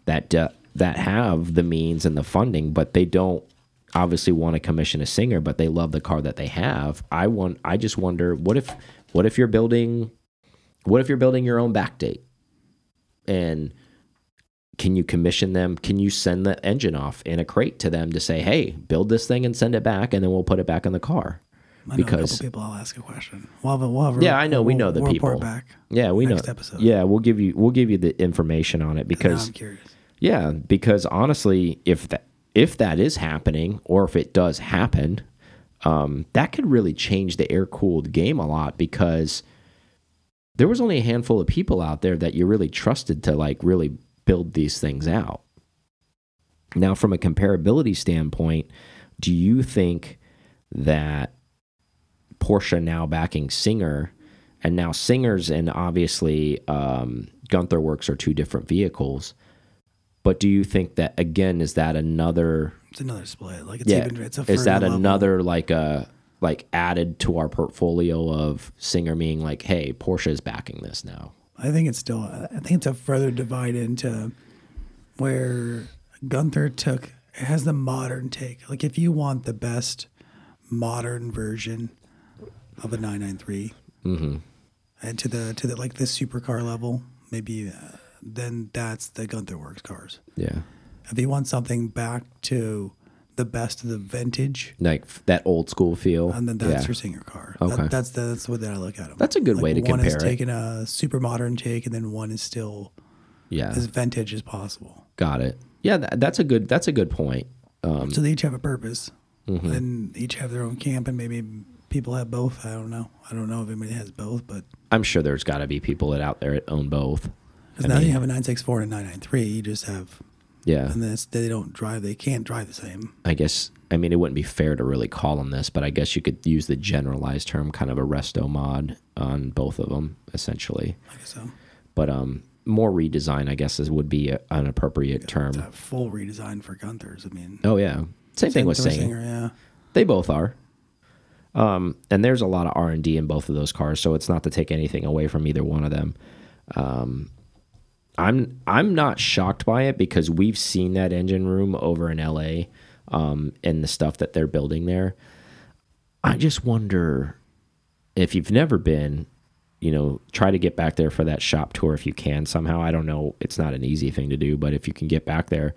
that uh, that have the means and the funding, but they don't obviously want to commission a singer, but they love the car that they have. I want. I just wonder what if what if you're building what if you're building your own backdate and can you commission them? Can you send the engine off in a crate to them to say, "Hey, build this thing and send it back, and then we'll put it back in the car." I Because- a couple people. I'll ask a question. We'll have a, we'll have Yeah, I know. We know the people. Back. Yeah, we Next know. episode. Yeah, we'll give you we'll give you the information on it because I'm curious. yeah, because honestly, if that if that is happening or if it does happen, um, that could really change the air cooled game a lot because there was only a handful of people out there that you really trusted to like really build these things out. Now, from a comparability standpoint, do you think that Porsche now backing Singer, and now Singer's and obviously um, Gunther Werks are two different vehicles. But do you think that again is that another? It's another split. Like it's Yeah, even. It's a is that level. another like a like added to our portfolio of Singer being like, hey, Porsche is backing this now. I think it's still. I think it's a further divide into where Gunther took it has the modern take. Like if you want the best modern version of a 993, Mm-hmm. and to the to the like the supercar level, maybe uh, then that's the Gunther Werks cars. Yeah, If you want something back to the best of the vintage, like that old school feel. and then that's yeah. your singer car. Okay. That, that's the, that's the way that I look at them. That's a good way to compare. one is it. taking a super modern take, and then one is still yeah, as vintage as possible. got it. Yeah, that, that's a good that's a good point. Um, So they each have a purpose, mhm. and each have their own camp, and maybe people have both. I don't know. I don't know if anybody has both, but I'm sure there's got to be people that out there that own both. because now mean- you have a 964 and a 993, you just have, Yeah, and then it's, they don't drive. They can't drive the same. I guess I mean it wouldn't be fair to really call them this, but I guess you could use the generalized term, kind of a resto mod on both of them, essentially. I guess so. But um, more redesign, I guess, is, would be a, an appropriate term. a full redesign for Gunthers. I mean, Oh yeah, same thing with. Singer, yeah. They both are. Um, and there's a lot of R and D in both of those cars, so it's not to take anything away from either one of them. Um, I'm I'm not shocked by it because we've seen that engine room over in LA, um, and the stuff that they're building there. I just wonder if you've never been, you know, try to get back there for that shop tour if you can somehow. I don't know; it's not an easy thing to do, but if you can get back there,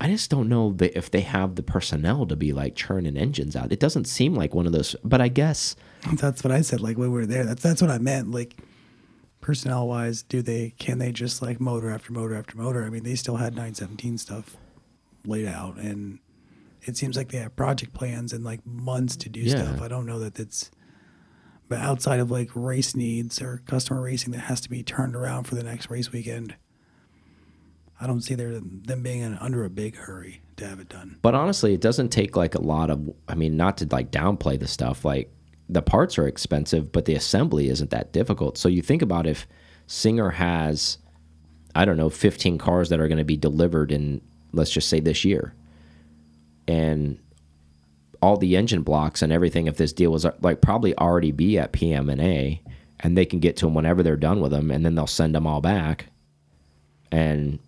I just don't know that if they have the personnel to be like churning engines out. It doesn't seem like one of those, but I guess That's what I said. Like when we were there, that's that's what I meant. Like personnel wise, do they can they just like motor after motor after motor? I mean, they still had 917 stuff laid out, and it seems like they have project plans and like months to do Yeah. stuff. I don't know that it's. But outside of like race needs or customer racing that has to be turned around for the next race weekend, I don't see there them being in, under a big hurry to have it done. But honestly, it doesn't take like a lot of. I mean, not to like downplay the stuff. Like the parts are expensive, but the assembly isn't that difficult. So you think about if Singer has, I don't know, fifteen cars that are going to be delivered in, let's just say this year, and all the engine blocks and everything. If this deal was like probably already be at PMNA, and they can get to them whenever they're done with them, and then they'll send them all back, and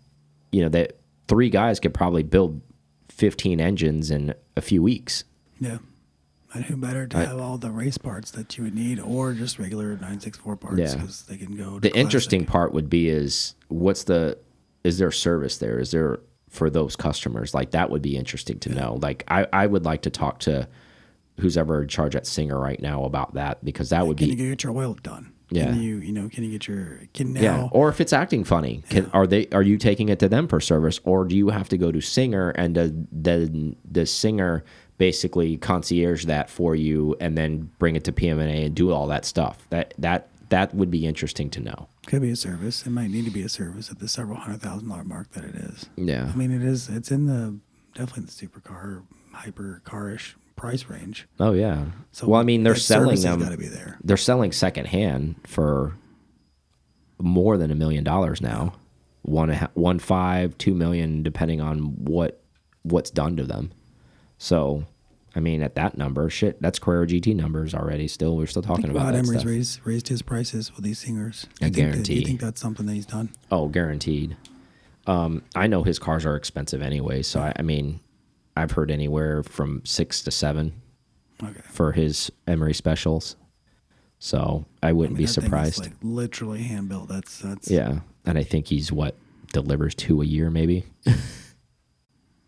you know that three guys could probably build 15 engines in a few weeks. Yeah. And who better to I- have all the race parts that you would need or just regular 964 parts Yeah. because they can go The classic. interesting part would be is what's the is there service there? Is there for those customers? Like that would be interesting to know. Like I I would like to talk to who's ever in charge at Singer right now about that because that would be Can you get your oil done? Yeah. Can you, you know, can you get your, can now, yeah. Or if it's acting funny, can, are they are you taking it to them for service, or do you have to go to Singer and the the the Singer basically concierge that for you and then bring it to PMNA and do all that stuff? That that that would be interesting to know. could be a service. It might need to be a service at the several hundred thousand dollar mark that it is. Yeah. I mean, it is, it's in the, definitely the supercar, hyper carish price range. Oh yeah. So well, I mean, they're selling them. got to be there. They're selling secondhand for more than a million dollars now. One, and a ha- one five, two million, depending on what what's done to them. So, I mean, at that number, shit, that's Carrera GT numbers already. Still, we're still I talking about Rod that Emory's stuff. raised, raised his prices with these singers. I You think that- guarantee. You think that's something that he's done? Oh, guaranteed. Um, I know his cars are expensive anyway, so I, I mean, I've heard anywhere from six to seven Okay. for his Emery specials. So I wouldn't be That thing is, surprised. like literally hand built. That's that's yeah, and I think he's what delivers two a year, maybe.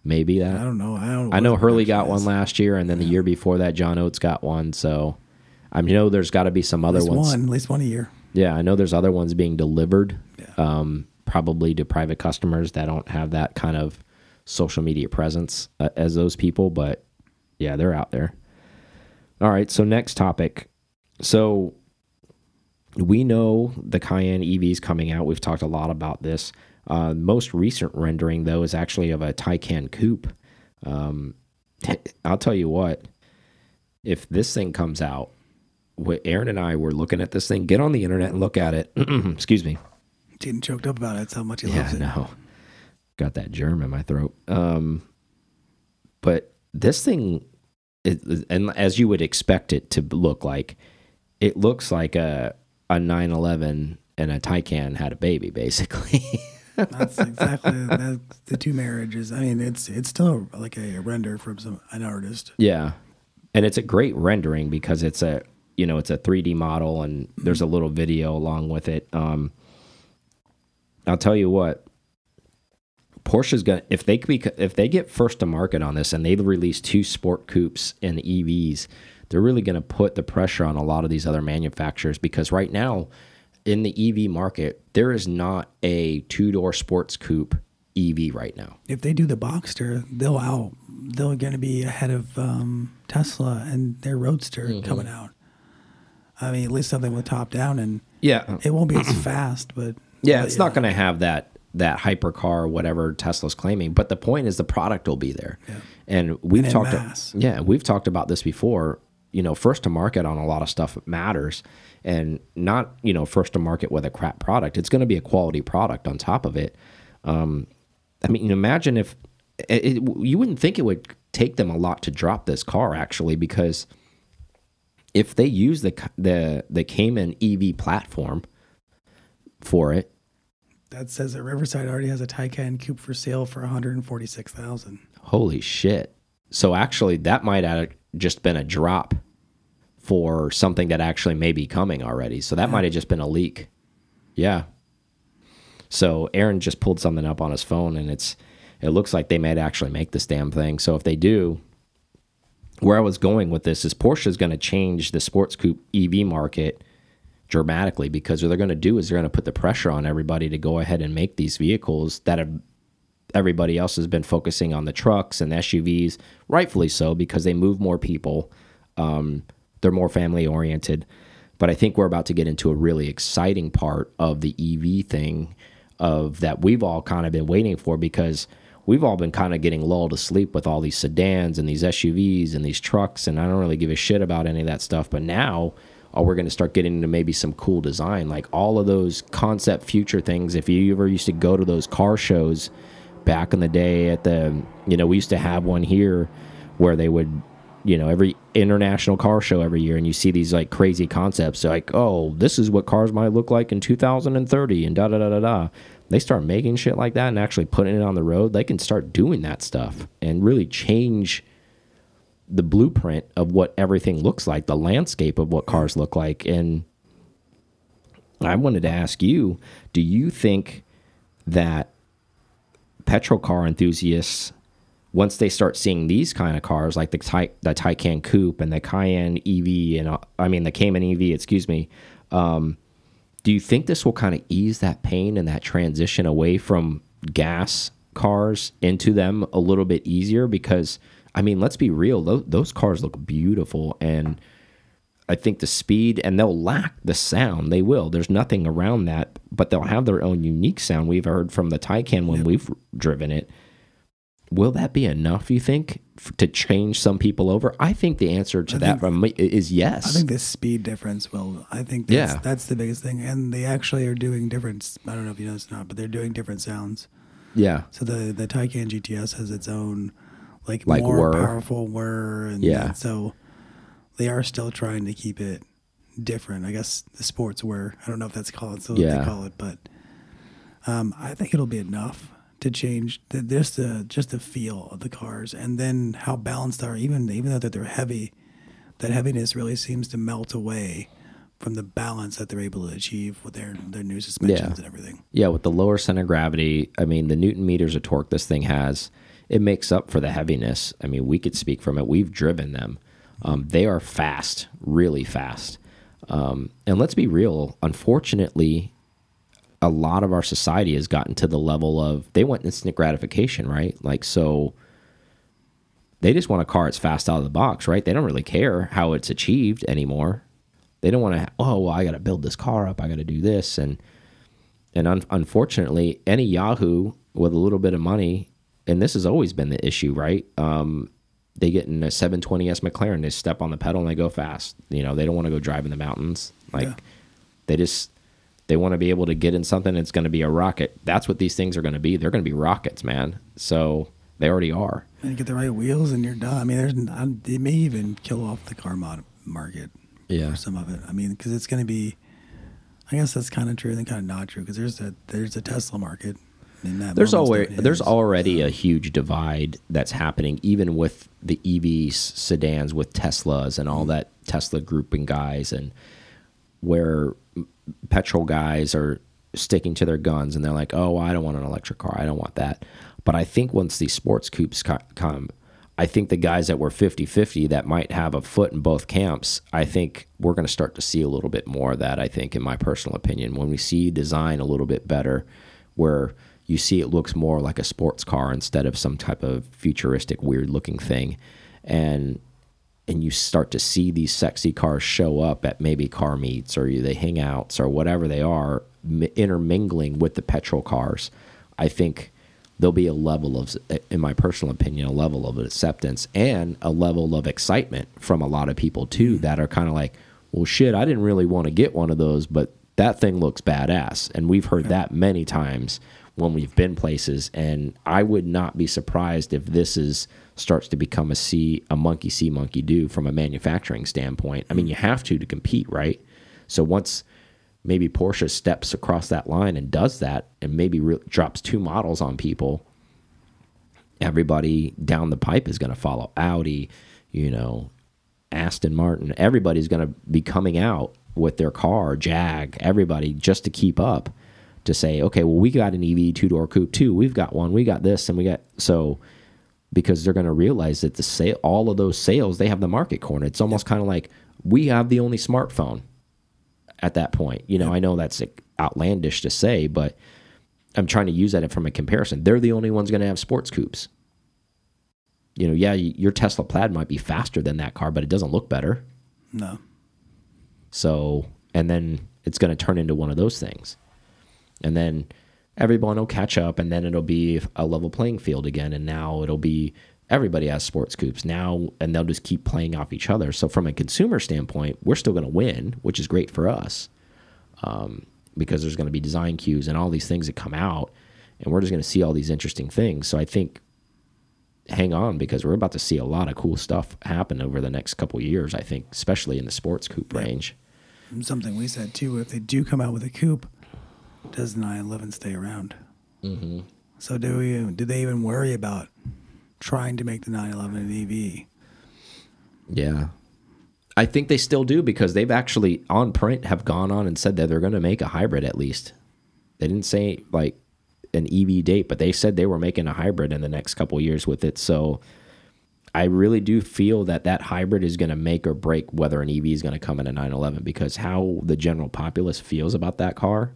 maybe that. I don't know. I don't. Know I know Hurley got one last year, and then the year before that, John Oates got one. So I know there's got to be some other ones. one, at least one a year. Yeah, I know there's other ones being delivered, Yeah. um, probably to private customers that don't have that kind of social media presence uh, as those people. But yeah, they're out there. All right, so next topic. So we know the Cayenne EV is coming out. We've talked a lot about this. Uh, most recent rendering, though, is actually of a Taycan Coupe. Um, I'll tell you what, if this thing comes out, what Aaron and I were looking at this thing. Get on the internet and look at it. Excuse me. Getting choked up about it. That's how much he Yeah, loves I it. know. Got that germ in my throat. Um, but this thing, it, and as you would expect it to look like, it looks like a a 911 and a Taycan had a baby, basically. That's exactly the two marriages. I mean, it's it's still like a render from some an artist. Yeah. And it's a great rendering because it's a you know, it's a 3D model and there's a little video along with it. Um I'll tell you what, Porsche's going to if they if they get first to market on this and they release two sport coupes and EVs, they're really going to put the pressure on a lot of these other manufacturers because right now in the EV market, there is not a two-door sports coupe EV right now. If they do the Boxster, they'll out. They're going to be ahead of um, Tesla and their Roadster Mm-hmm. coming out. I mean, at least something with top down, and Yeah. it won't be as fast, but Yeah, but it's not going to have that that hypercar or whatever Tesla's claiming, but the point is the product will be there. And we've And talked masse. Yeah, we've talked about this before. You know, first to market on a lot of stuff matters and not, you know, first to market with a crap product. It's going to be a quality product on top of it. Um I mean, imagine if it, it, you wouldn't think it would take them a lot to drop this car actually because if they use the the the Cayman EV platform for it, that says that Riverside already has a Taycan Coupe for sale for one hundred and forty six thousand. Holy shit. So actually that might have just been a drop for something that actually may be coming already. So that might have just been a leak. Yeah. So Aaron just pulled something up on his phone and it's it looks like they might actually make this damn thing. So if they do, where I was going with this is Porsche is going to change the sports coupe EV market dramatically because what they're going to do is they're going to put the pressure on everybody to go ahead and make these vehicles that have everybody else has been focusing on the trucks and SUVs, rightfully so, because they move more people. Um, they're more family oriented. But I think we're about to get into a really exciting part of the EV thing of that we've all kind of been waiting for because we've all been kind of getting lulled to sleep with all these sedans and these SUVs and these trucks and I don't really give a shit about any of that stuff. But now oh, we're going to start getting into maybe some cool design like all of those concept future things. If you ever used to go to those car shows back in the day at the you know we used to have one here where they would you know every international car show every year and you see these like crazy concepts like oh this is what cars might look like in 2030 and da da da da da. They start making shit like that and actually putting it on the road they can start doing that stuff and really change the blueprint of what everything looks like the landscape of what cars look like and i wanted to ask you do you think that petrol car enthusiasts once they start seeing these kind of cars like the Ty the Taycan Coupe and the Cayenne EV and uh, I mean the Cayman EV, excuse me, um, do you think this will kind of ease that pain and that transition away from gas cars into them a little bit easier? Because I mean, let's be real; those, those cars look beautiful, and I think the speed and they'll lack the sound. They will. There's nothing around that, but they'll have their own unique sound. We've heard from the Taycan when we've driven it. Will that be enough? You think f to change some people over? I think the answer to I that think- from me is yes. I think the speed difference will. I think that's, Yeah. that's the biggest thing, and they actually are doing different. I don't know if you know this or not, but they're doing different sounds. yeah, So the the Taycan GTS has its own like, Like more whir. powerful whir, and Yeah. so they are still trying to keep it different. I guess the sports whir. I don't know if that's called so Yeah. they call it, but um, I think it'll be enough to change the, just the just the feel of the cars, and then how balanced they are. Even even though that they're heavy, that heaviness really seems to melt away from the balance that they're able to achieve with their their new suspensions Yeah. and everything. Yeah, with the lower center of gravity, I mean, the newton meters of torque this thing has, it makes up for the heaviness. I mean, we could speak from it. We've driven them. Um, they are fast, really fast. Um, and let's be real, unfortunately, a lot of our society has gotten to the level of they want instant gratification, right? Like, so they just want a car that's fast out of the box, right? They don't really care how it's achieved anymore. They don't want to, oh, well, I got to build this car up. I got to do this. And, and un unfortunately, any Yahoo with a little bit of money, and this has always been the issue, right? Um, they get in a 720S McLaren, they step on the pedal and they go fast. You know, they don't want to go drive in the mountains. Like, Yeah. they just they want to be able to get in something that's going to be a rocket. That's what these things are going to be. They're going to be rockets, man. So they already are. And you get the right wheels, and you're done. I mean, there's it may even kill off the car mod market. Yeah. for some of it. I mean, because it's going to be. I guess that's kind of true and kind of not true because there's a there's a Tesla market. In that There's always there's already a huge divide that's happening, even with the EV sedans with Teslas and all mm-hmm. that Tesla grouping guys, and where petrol guys are sticking to their guns and they're like, "Oh, I don't want an electric car. I don't want that." But I think once these sports coupes come, I think the guys that were 50-50 that might have a foot in both camps, I think we're going to start to see a little bit more of that, I think in my personal opinion, when we see design a little bit better where you see it looks more like a sports car instead of some type of futuristic weird looking thing and and you start to see these sexy cars show up at maybe car meets or the hangouts or whatever they are intermingling with the petrol cars i think there'll be a level of in my personal opinion a level of acceptance and a level of excitement from a lot of people too mm-hmm. that are kind of like well shit i didn't really want to get one of those but that thing looks badass. And we've heard that many times when we've been places and i would not be surprised if this is starts to become a see a monkey see monkey do from a manufacturing standpoint. I mean you have to to compete right? So once maybe porsche steps across that line and does that and maybe drops two models on people everybody down the pipe is going to follow audi you know aston martin. Everybody's going to be coming out with their car jag everybody just to keep up to say okay well we got an ev two-door coupe too. We've got one. We got this and we got so because they're going to realize that the sale all of those sales they have the market corner. It's almost kind of like we have the only smartphone at that point. You know i know that's outlandish to say but i'm trying to use that from a comparison. They're the only ones going to have sports coupes. You know yeah your tesla plaid might be faster than that car but it doesn't look better. No. so, and then it's going to turn into one of those things. And then everyone will catch up, and then it'll be a level playing field again. And now it'll be everybody has sports coupes now, and they'll just keep playing off each other. So, from a consumer standpoint, we're still going to win, which is great for us um, because there's going to be design cues and all these things that come out, and we're just going to see all these interesting things. So, I think hang on because we're about to see a lot of cool stuff happen over the next couple years. I think, especially in the sports coupe range. Something we said too. If they do come out with a coupe, does the 911 stay around? Mm-hmm. So do we? Do they even worry about trying to make the 911 an EV? Yeah. I think they still do because they've actually on print have gone on and said that they're going to make a hybrid at least. They didn't say like an EV date, but they said they were making a hybrid in the next couple years with it. So I really do feel that that hybrid is going to make or break whether an EV is going to come in a 911 because how the general populace feels about that car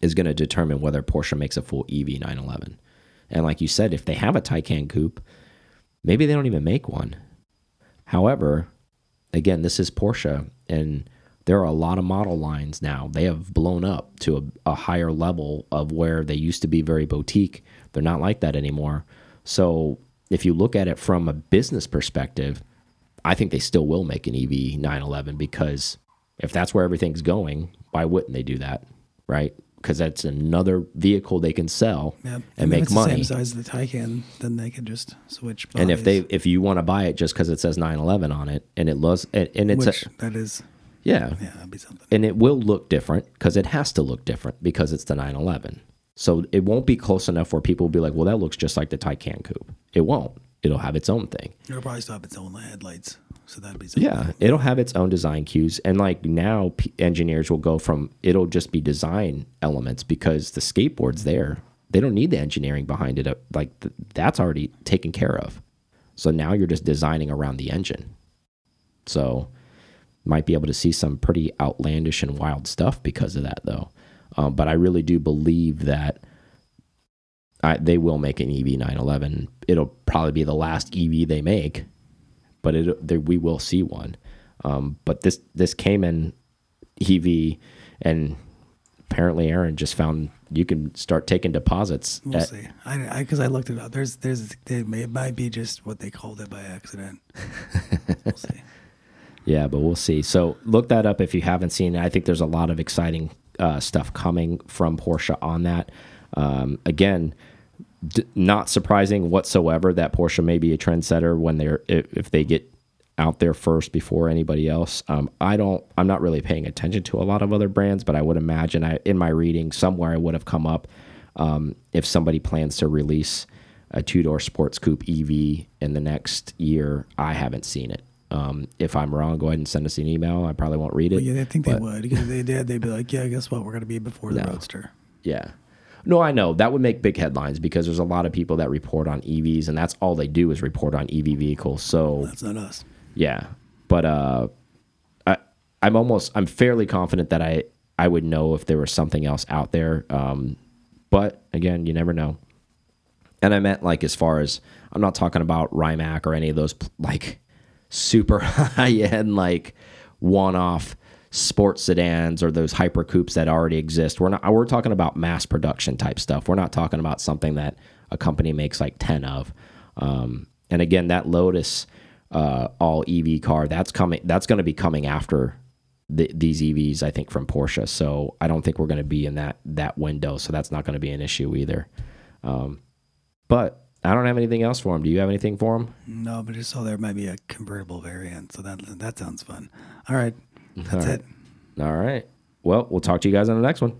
is going to determine whether Porsche makes a full E EV 911. And like you said, if they have a Taycan coupe, maybe they don't even make one. However, again, this is Porsche, and there are a lot of model lines now. They have blown up to a, a higher level of where they used to be very boutique. They're not like that anymore. So if you look at it from a business perspective, I think they still will make an EV 911 because if that's where everything's going, why wouldn't they do that? Right? Because that's another vehicle they can sell Yeah. and make it's money. the same size as the Taycan, then they could just switch. and if they if you want to buy it just because it says 911 on it and it looks and, and it's which a, that is, yeah yeah, that'd be something. and it will look different because it has to look different because it's the 911 So it won't be close enough where people will be like, well, that looks just like the Taycan coupe. It won't. It'll have its own thing. It'll probably still have its own headlights, so that'd be Yeah, it'll have its own design cues, and like now, p engineers will go from it'll just be design elements because the skateboard's there. They don't need the engineering behind it. Uh, Like th that's already taken care of. So now you're just designing around the engine. So might be able to see some pretty outlandish and wild stuff because of that, though. Um, but I really do believe that I, they will make an E EV 911. It'll probably be the last EV they make, but it there, we will see one. Um, but this this Cayman EV, and apparently Aaron just found you can start taking deposits. We'll at- see. I because I, looked it up. There's there's it, may, it might be just what they called it by accident. we'll see. Yeah, but we'll see. So look that up if you haven't seen it. I think there's a lot of exciting uh, stuff coming from Porsche on that. Um, again, d not surprising whatsoever that Porsche may be a trendsetter when they're if, if they get out there first before anybody else. Um, I don't. I'm not really paying attention to a lot of other brands, but I would imagine I in my reading somewhere I would have come up um, if somebody plans to release a two door sports coupe EV in the next year. I haven't seen it. Um, if I'm wrong, go ahead and send us an email. I probably won't read it. But yeah, I think they would because they did. They'd be like, yeah, guess what? We're gonna be before the No. Roadster. Yeah. No, I know that would make big headlines because there's a lot of people that report on EVs, and that's all they do is report on EV vehicles. So That's not us. yeah, but uh, I I'm almost I'm fairly confident that I I would know if there was something else out there. Um, but again, you never know. And I meant like as far as I'm not talking about Rimac or any of those like super high end like one off sports sedans or those hyper coupes that already exist. We're not we're talking about mass production type stuff. We're not talking about something that a company makes like 10 of. Um, and again, that Lotus uh, all EV car that's coming that's going to be coming after the, these EVs I think from Porsche. So I don't think we're going to be in that that window. So that's not going to be an issue either. Um, but I don't have anything else for him. Do you have anything for him? No, but just saw there might be a convertible variant, so that that sounds fun. All right, that's right. it. All right. Well, we'll talk to you guys on the next one.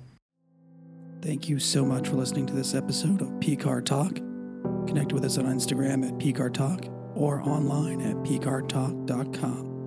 Thank you so much for listening to this episode of PCAR Talk. Connect with us on Instagram at PCAR Talk or online at PCARTalk.com.